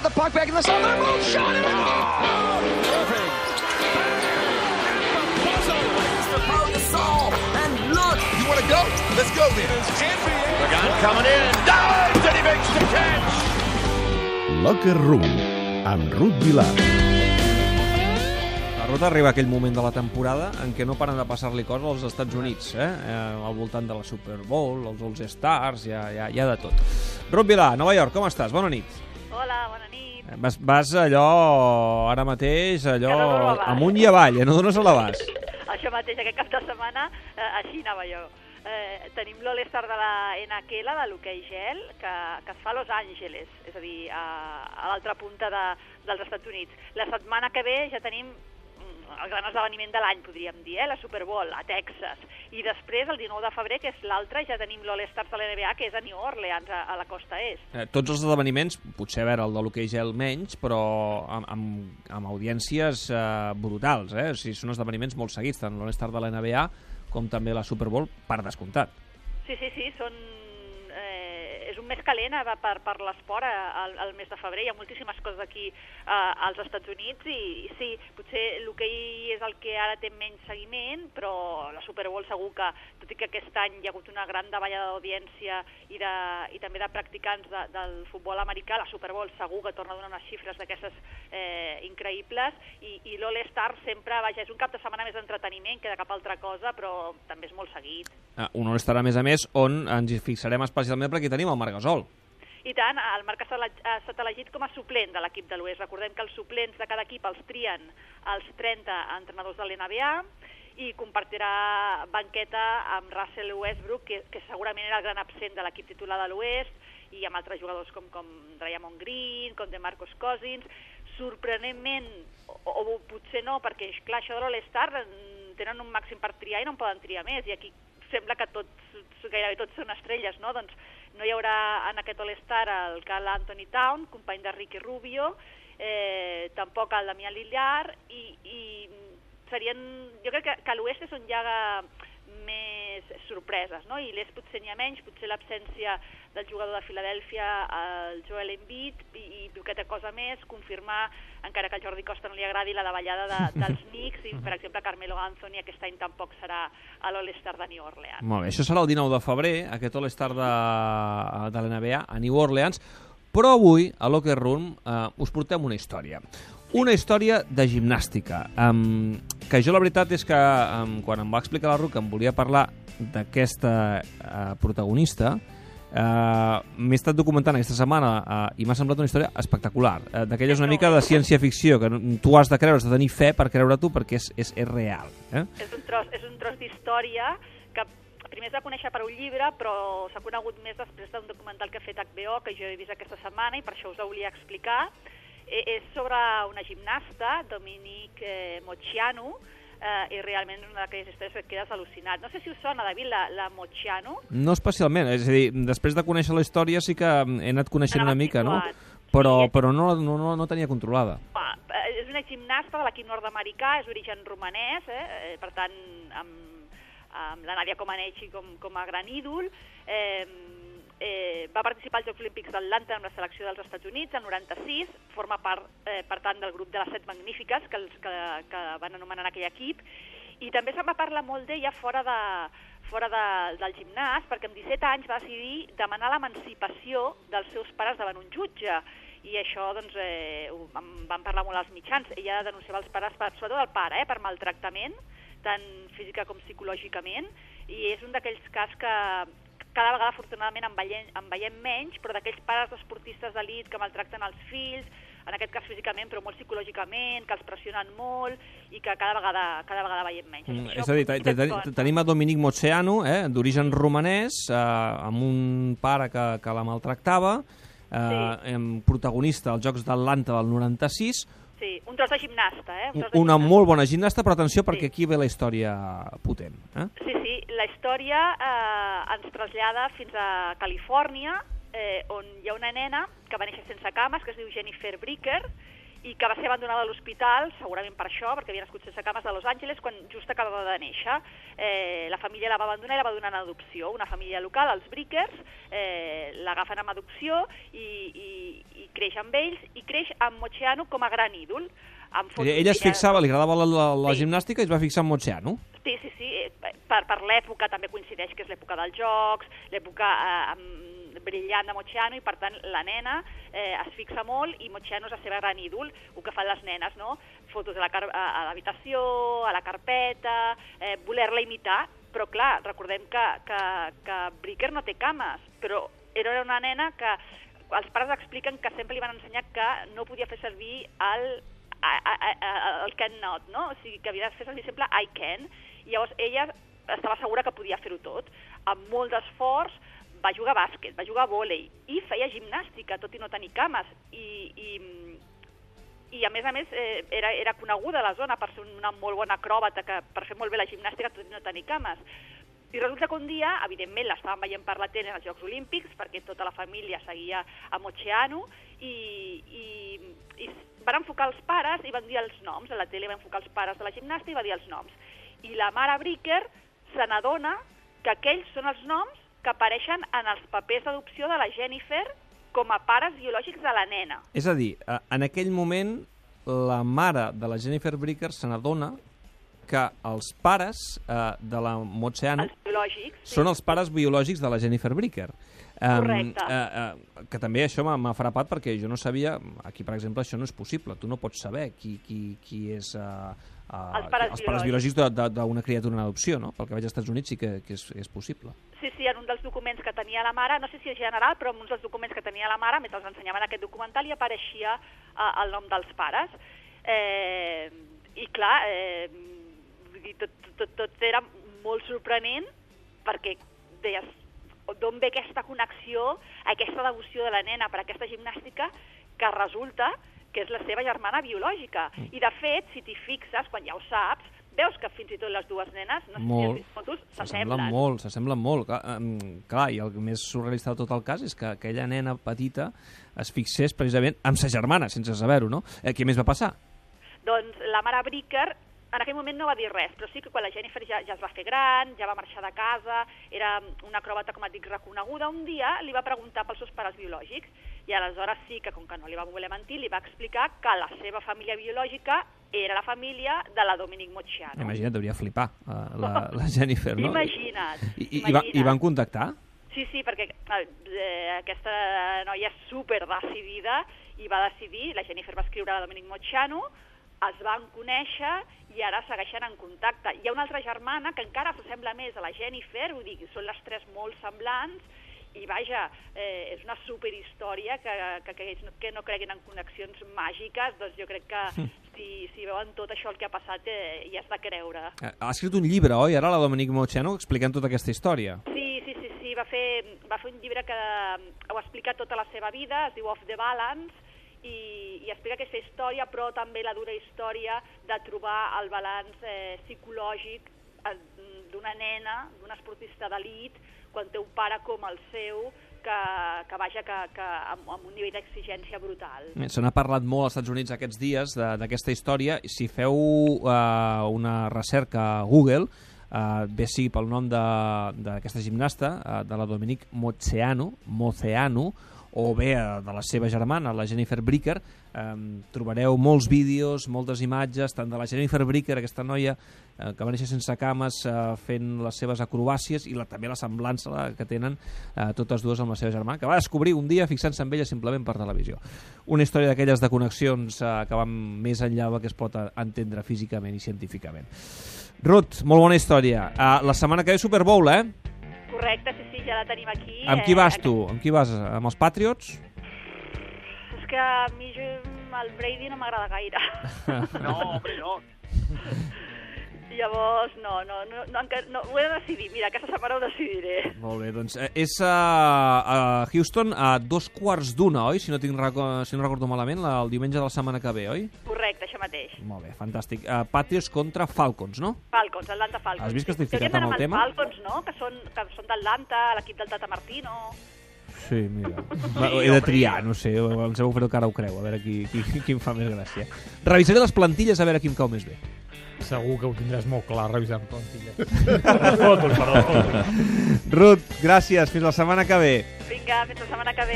Had the puck back in the center. Move shot and oh! Irving. And look! You want to go? Let's go then. Pagan coming in. Dives and he makes the catch. Locker Room, amb Ruth Vilar. La Ruta arriba aquell moment de la temporada en què no paren de passar-li coses als Estats Units, eh? eh? al voltant de la Super Bowl, els All-Stars, hi, ha, hi, ha, hi ha de tot. Ruth Vilar, Nova York, com estàs? Bona nit. Hola, bona nit. Eh, Vas, vas allò, ara mateix, allò, no amunt i avall, eh? no dones a l'abast. Això mateix, aquest cap de setmana, eh, així anava jo. Eh, tenim l'All-Star de la NHL, de l'hoquei gel, que, que es fa a Los Angeles, és a dir, a, a l'altra punta de, dels Estats Units. La setmana que ve ja tenim el gran esdeveniment de l'any, podríem dir, eh? la Super Bowl, a Texas. I després, el 19 de febrer, que és l'altre, ja tenim l'All-Stars de la NBA, que és a New Orleans, a, a la costa est. Eh, tots els esdeveniments, potser a veure el de l'hoquei gel menys, però amb, amb, amb audiències eh, brutals, eh? O sigui, són esdeveniments molt seguits, tant l'All-Star de la NBA com també la Super Bowl, per descomptat. Sí, sí, sí, són... És un mes calent per, per l'esport eh, el, el mes de febrer. Hi ha moltíssimes coses aquí eh, als Estats Units i, i sí, potser l'hoquei és el que ara té menys seguiment, però la Super Bowl segur que, tot i que aquest any hi ha hagut una gran davallada d'audiència i, de, i també de practicants de, del futbol americà, la Super Bowl segur que torna a donar unes xifres d'aquestes eh, increïbles i, i l'All-Star sempre, vaja, és un cap de setmana més d'entreteniment que de cap altra cosa, però també és molt seguit. Eh, un All-Star, a més a més, on ens hi fixarem especialment perquè tenim el Marc Gasol. I tant, el Marc ha estat elegit com a suplent de l'equip de l'Oest. Recordem que els suplents de cada equip els trien els 30 entrenadors de l'NBA i compartirà banqueta amb Russell Westbrook, que, que segurament era el gran absent de l'equip titular de l'Oest, i amb altres jugadors com, com Draymond Green, com de Marcos Cousins. Sorprenentment, o, o potser no, perquè clar, això de l'All-Star tenen un màxim per triar i no en poden triar més, i aquí sembla que tots, gairebé tots són estrelles, no? Doncs no hi haurà en aquest All-Star el Carl Anthony Town, company de Ricky Rubio, eh, tampoc el Damià Lillard, i, i serien, jo crec que, que l'oest és on hi ha sorpreses, no? i l'est potser n'hi ha menys, potser l'absència del jugador de Filadèlfia, el Joel Embiid, i, i poqueta cosa més, confirmar, encara que al Jordi Costa no li agradi, la davallada de, dels Knicks, i per exemple Carmelo Anthony aquest any tampoc serà a l'All-Star de New Orleans. Molt bé, això serà el 19 de febrer, aquest All-Star de, de l'NBA a New Orleans, però avui, a Locker Room, eh, us portem una història. Una història de gimnàstica, um, que jo la veritat és que um, quan em va explicar la Ruth que em volia parlar d'aquesta uh, protagonista, Uh, m'he estat documentant aquesta setmana uh, i m'ha semblat una història espectacular uh, d'aquelles una mica de ciència-ficció que tu has de creure, has de tenir fe per creure tu perquè és, és, és real eh? És un tros, és un tros d'història que primer es va conèixer per un llibre, però s'ha conegut més després d'un documental que ha fet HBO, que jo he vist aquesta setmana i per això us ho volia explicar. Eh, és sobre una gimnasta, Dominique Mocciano, eh, i realment és una d'aquelles històries que et quedes al·lucinat. No sé si us sona, David, la, la Mocciano. No especialment, és a dir, després de conèixer la història sí que he anat coneixent una mica, no? Però, però no, no, no, no tenia controlada. Va, eh, és una gimnasta de l'equip nord-americà, és d'origen romanès, eh? eh, per tant, amb, amb la Nàdia Comaneci com, com a gran ídol. Eh, eh, va participar als Jocs Olímpics d'Atlanta amb la selecció dels Estats Units el 96, forma part, eh, per tant, del grup de les set magnífiques que, els, que, que van anomenar en aquell equip, i també se'n va parlar molt d'ella fora de, fora de, del gimnàs, perquè amb 17 anys va decidir demanar l'emancipació dels seus pares davant un jutge, i això doncs, eh, en van parlar molt als mitjans. Ella denunciava els pares, per, sobretot el pare, eh, per maltractament, tant física com psicològicament, i és un d'aquells cas que cada vegada afortunadament en veiem, en veiem menys, però d'aquells pares d'esportistes d'elit que maltracten els fills, en aquest cas físicament, però molt psicològicament, que els pressionen molt i que cada vegada, cada vegada veiem menys. Mm, Això és a dir, te- te- te- tenim a Dominic Mocceano, eh, d'origen romanès, eh, amb un pare que, que la maltractava, eh, em, protagonista als Jocs d'Atlanta del 96, Sí, un tros de gimnasta, eh? Un tros de una gimnasta. molt bona gimnasta, però atenció perquè Sí. aquí ve la història potent. Eh? Sí, sí, la història eh, ens trasllada fins a Califòrnia, eh, on hi ha una nena que va néixer sense cames, que es diu Jennifer Bricker, i que va ser abandonada a l'hospital, segurament per això, perquè havia nascut sense cames de Los Angeles, quan just acabava de néixer. Eh, la família la va abandonar i la va donar en adopció. Una família local, els Brickers, eh, l'agafen amb adopció i, i, i creix amb ells i creix amb Moceanu com a gran ídol. Amb fotos Ella es fixava, li agradava la, la, la Sí. gimnàstica i es va fixar en Moceanu. Sí, sí, sí, eh, per, per l'època també coincideix que és l'època dels jocs, l'època eh, amb- brillant de Moceanu i per tant la nena eh, es fixa molt i Moceanu és la seva gran ídol, el que fan les nenes, no? Fotos a car- a a l'habitació, la carpeta, eh, voler-la imitar, però clar, recordem que, que, que Bricker no té cames, però era una nena que els pares expliquen que sempre li van ensenyar que no podia fer servir el, el can not, no? O sigui, que havia de fer servir sempre I can. I llavors ella estava segura que podia fer-ho tot. Amb molt d'esforç va jugar a bàsquet, va jugar a vòlei i feia gimnàstica, tot i no tenir cames. I, i, i a més a més eh, era, era coneguda a la zona per ser una molt bona acròbata, que per fer molt bé la gimnàstica tot i no tenir cames. I resulta que un dia, evidentment, l'estàvem veient per la tele en els Jocs Olímpics, perquè tota la família seguia a Moceanu, i, i, i van enfocar els pares i van dir els noms. A la tele va enfocar els pares de la gimnàstica i va dir els noms. I la mare Bricker se n'adona que aquells són els noms que apareixen en els papers d'adopció de la Jennifer com a pares biològics de la nena. És a dir, en aquell moment la mare de la Jennifer Bricker se n'adona que els pares eh, de la Moceanu Els biològics. són els pares biològics de la Jennifer Bricker. Um, Correcte. eh, eh, que també això m'ha frapat perquè jo no sabia, aquí per exemple això no és possible, tu no pots saber qui, qui, qui és uh, uh, Els pares els pares biològics d'una criatura en adopció, no? Pel que veig als Estats Units sí que, que és, és possible. Sí, sí, en un dels documents que tenia la mare, no sé si és general, però en un dels documents que tenia la mare, mentre els ensenyaven aquest documental, hi apareixia eh, el nom dels pares. Eh, I clar, eh, vull dir, tot, tot, tot era molt sorprenent perquè deies d'on ve aquesta connexió, aquesta devoció de la nena per aquesta gimnàstica que resulta que és la seva germana biològica. I de fet, si t'hi fixes, quan ja ho saps, veus que fins i tot les dues nenes, no sé si Molt. has vist fotos, S'assemblen s'assemblen. molt, s'assemblen molt. Clar, um, clar, i el més surrealista de tot el cas és que aquella nena petita es fixés precisament amb sa germana, sense saber-ho, no? Eh, què més va passar? Doncs la mare Bricker en aquell moment no va dir res, però sí que quan la Jennifer ja, ja es va fer gran, ja va marxar de casa, era una acròbata, com et dic, reconeguda, un dia li va preguntar pels seus pares biològics, i aleshores sí que, com que no li va voler mentir, li va explicar que la seva família biològica era la família de la Dominic Moceanu. Imagina't, hauria flipar uh, la, la Jennifer, no? Imagina't, I, i, i, va, I van contactar? Sí, sí, perquè eh, aquesta noia és super decidida i va decidir, la Jennifer va escriure a la Dominic Moceanu, es van conèixer i ara segueixen en contacte. Hi ha una altra germana que encara s'assembla més a la Jennifer, vull dir, són les tres molt semblants, i vaja, eh, és una superhistòria que, que, que, que no creguin en connexions màgiques, doncs jo crec que si, si veuen tot això el que ha passat eh, hi has de creure. Eh, Ha escrit un llibre, oi, ara, la Dominique Moceanu, explicant tota aquesta història. Sí, sí, sí, sí, va fer, va fer un llibre que ho explica tota la seva vida, es diu Off the Balance, i, i explica aquesta història, però també la dura història de trobar el balanç eh, psicològic eh, d'una nena, d'un esportista d'elit, quan té un pare com el seu, que, que vaja, que, que amb, amb un nivell d'exigència brutal. Eh, Se n'ha parlat molt als Estats Units aquests dies d'aquesta història. Si feu uh, una recerca a Google, uh, bé sigui pel nom d'aquesta gimnasta, uh, de la Dominique Moceanu, Moceanu, o bé uh, de la seva germana, la Jennifer Bricker, um, trobareu molts vídeos, moltes imatges, tant de la Jennifer Bricker, aquesta noia uh, que va néixer sense cames, uh, fent les seves acrobàcies, i la, també la semblança la, que tenen uh, totes dues amb la seva germana, que va descobrir un dia fixant-se en ella simplement per televisió. Una història d'aquelles de connexions uh, que van més enllà del que es pot uh, entendre físicament i científicament. Ruth, molt bona història. Uh, la setmana que ve Super Bowl, eh? Correcte, sí, sí, ja la tenim aquí. Amb qui eh, vas tu? Amb qui vas? Amb els Patriots? És que a mi jo, el Brady no m'agrada gaire. No, hombre, no. Llavors, no, no, no, no, no, ho he de decidir. Mira, aquesta setmana ho decidiré. Molt bé, doncs eh, és a, a Houston a dos quarts d'una, oi? Si no, tinc si no recordo malament, la, el diumenge de la setmana que ve, oi? Això mateix. Molt bé, fantàstic. Uh, Patriots contra Falcons, no? Falcons, Atlanta Falcons. Has vist que estic ficat amb el tema? Falcons, no? Que són, que són d'Atlanta, l'equip del Tata Martino. Sí, mira. Va, he de triar, no sé, em sembla que ara ho creu, a veure qui, qui, qui em fa més gràcia. Revisaré les plantilles a veure qui em cau més bé. Segur que ho tindràs molt clar revisant plantilles. fotos, perdó, fotos. Ruth, gràcies, fins la setmana que ve. Vinga, fins la setmana que ve.